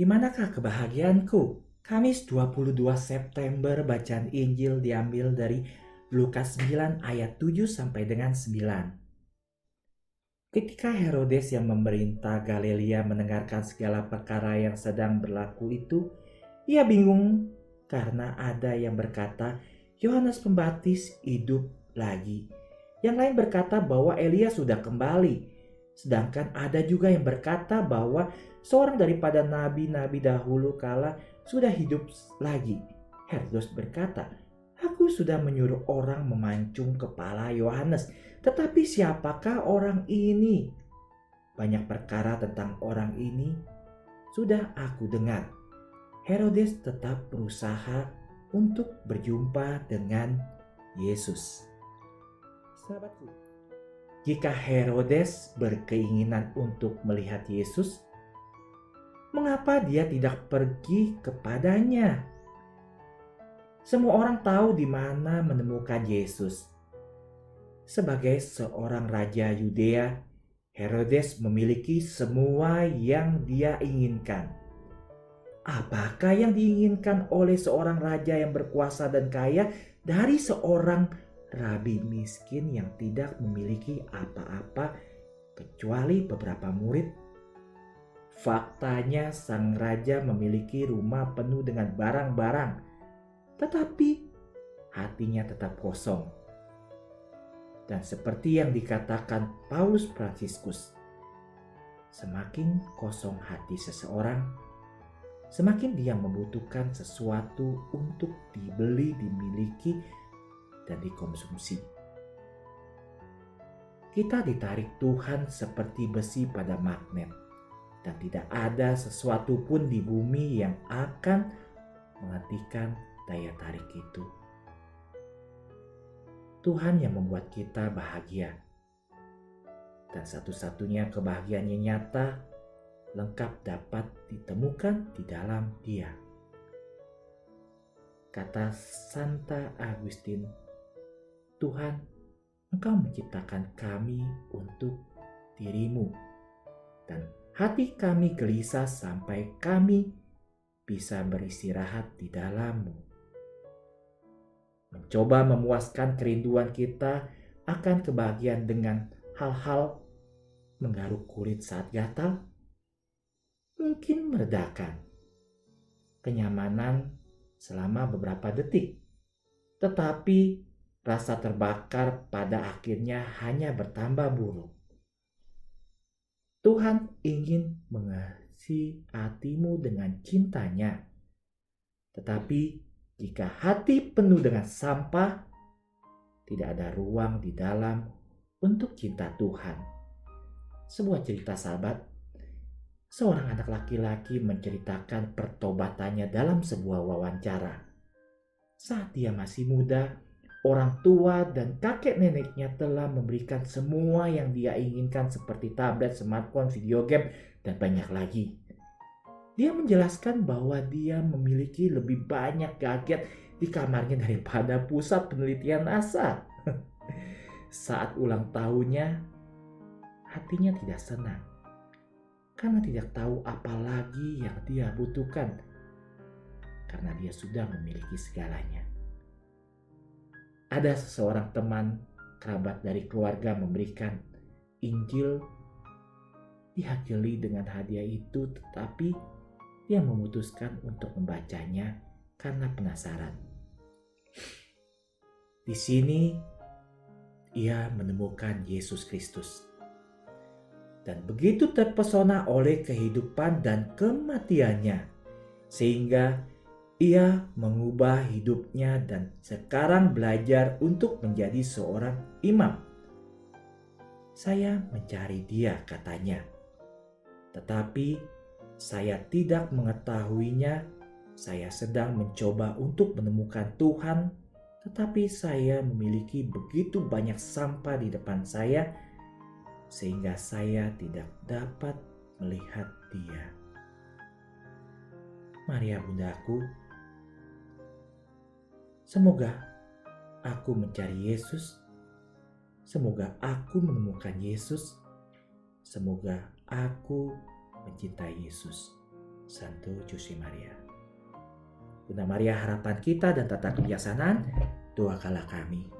Di manakah kebahagiaanku? Kamis 22 September bacaan Injil diambil dari Lukas 9 ayat 7 sampai dengan 9. Ketika Herodes yang memerintah Galilea mendengarkan segala perkara yang sedang berlaku itu, ia bingung karena ada yang berkata Yohanes Pembaptis hidup lagi. Yang lain berkata bahwa Elia sudah kembali. Sedangkan ada juga yang berkata bahwa seorang daripada nabi-nabi dahulu kala sudah hidup lagi. Herodes berkata, Aku sudah menyuruh orang memancung kepala Yohanes, tetapi siapakah orang ini? Banyak perkara tentang orang ini sudah aku dengar. Herodes tetap berusaha untuk berjumpa dengan Yesus. Sahabatku, jika Herodes berkeinginan untuk melihat Yesus, mengapa dia tidak pergi kepadanya? Semua orang tahu di mana menemukan Yesus. Sebagai seorang raja Yudea, Herodes memiliki semua yang dia inginkan. Apakah yang diinginkan oleh seorang raja yang berkuasa dan kaya dari seorang rabi miskin yang tidak memiliki apa-apa kecuali beberapa murid? Faktanya, sang raja memiliki rumah penuh dengan barang-barang tetapi hatinya tetap kosong. Dan seperti yang dikatakan Paulus Fransiskus, semakin kosong hati seseorang, semakin dia membutuhkan sesuatu untuk dibeli, dimiliki, dan dikonsumsi. Kita ditarik Tuhan seperti besi pada magnet, dan tidak ada sesuatu pun di bumi yang akan menghentikan daya tarik itu. Tuhan yang membuat kita bahagia. Dan satu-satunya kebahagiaan yang nyata lengkap dapat ditemukan di dalam Dia. Kata Santa Agustin, Tuhan, Engkau menciptakan kami untuk dirimu, dan hati kami gelisah sampai kami bisa beristirahat di dalammu. Mencoba memuaskan kerinduan kita akan kebahagiaan dengan hal-hal menggaruk kulit saat gatal, mungkin meredakan kenyamanan selama beberapa detik, tetapi rasa terbakar pada akhirnya hanya bertambah buruk. Tuhan ingin mengasihi hatimu dengan cintanya, tetapi jika hati penuh dengan sampah, tidak ada ruang di dalam untuk cinta Tuhan. Sebuah cerita sahabat, seorang anak laki-laki menceritakan pertobatannya dalam sebuah wawancara. Saat dia masih muda, orang tua dan kakek neneknya telah memberikan semua yang dia inginkan seperti tablet, smartphone, video game, dan banyak lagi. Dia menjelaskan bahwa dia memiliki lebih banyak gadget di kamarnya daripada pusat penelitian NASA. Saat ulang tahunnya, hatinya tidak senang karena tidak tahu apa lagi yang dia butuhkan karena dia sudah memiliki segalanya. Ada seseorang teman kerabat dari keluarga memberikan Injil dihakili dengan hadiah itu tetapi yang memutuskan untuk membacanya karena penasaran. Di sini ia menemukan Yesus Kristus. Dan begitu terpesona oleh kehidupan dan kematiannya, sehingga ia mengubah hidupnya dan sekarang belajar untuk menjadi seorang imam. Saya mencari dia, katanya, tetapi saya tidak mengetahuinya. Saya sedang mencoba untuk menemukan Tuhan, tetapi saya memiliki begitu banyak sampah di depan saya, sehingga saya tidak dapat melihat Dia. Maria, Bundaku, semoga aku mencari Yesus. Semoga aku menemukan Yesus. Semoga aku mencintai Yesus. Santo Jose Maria. Bunda Maria harapan kita dan tata kebijaksanaan, doakanlah kami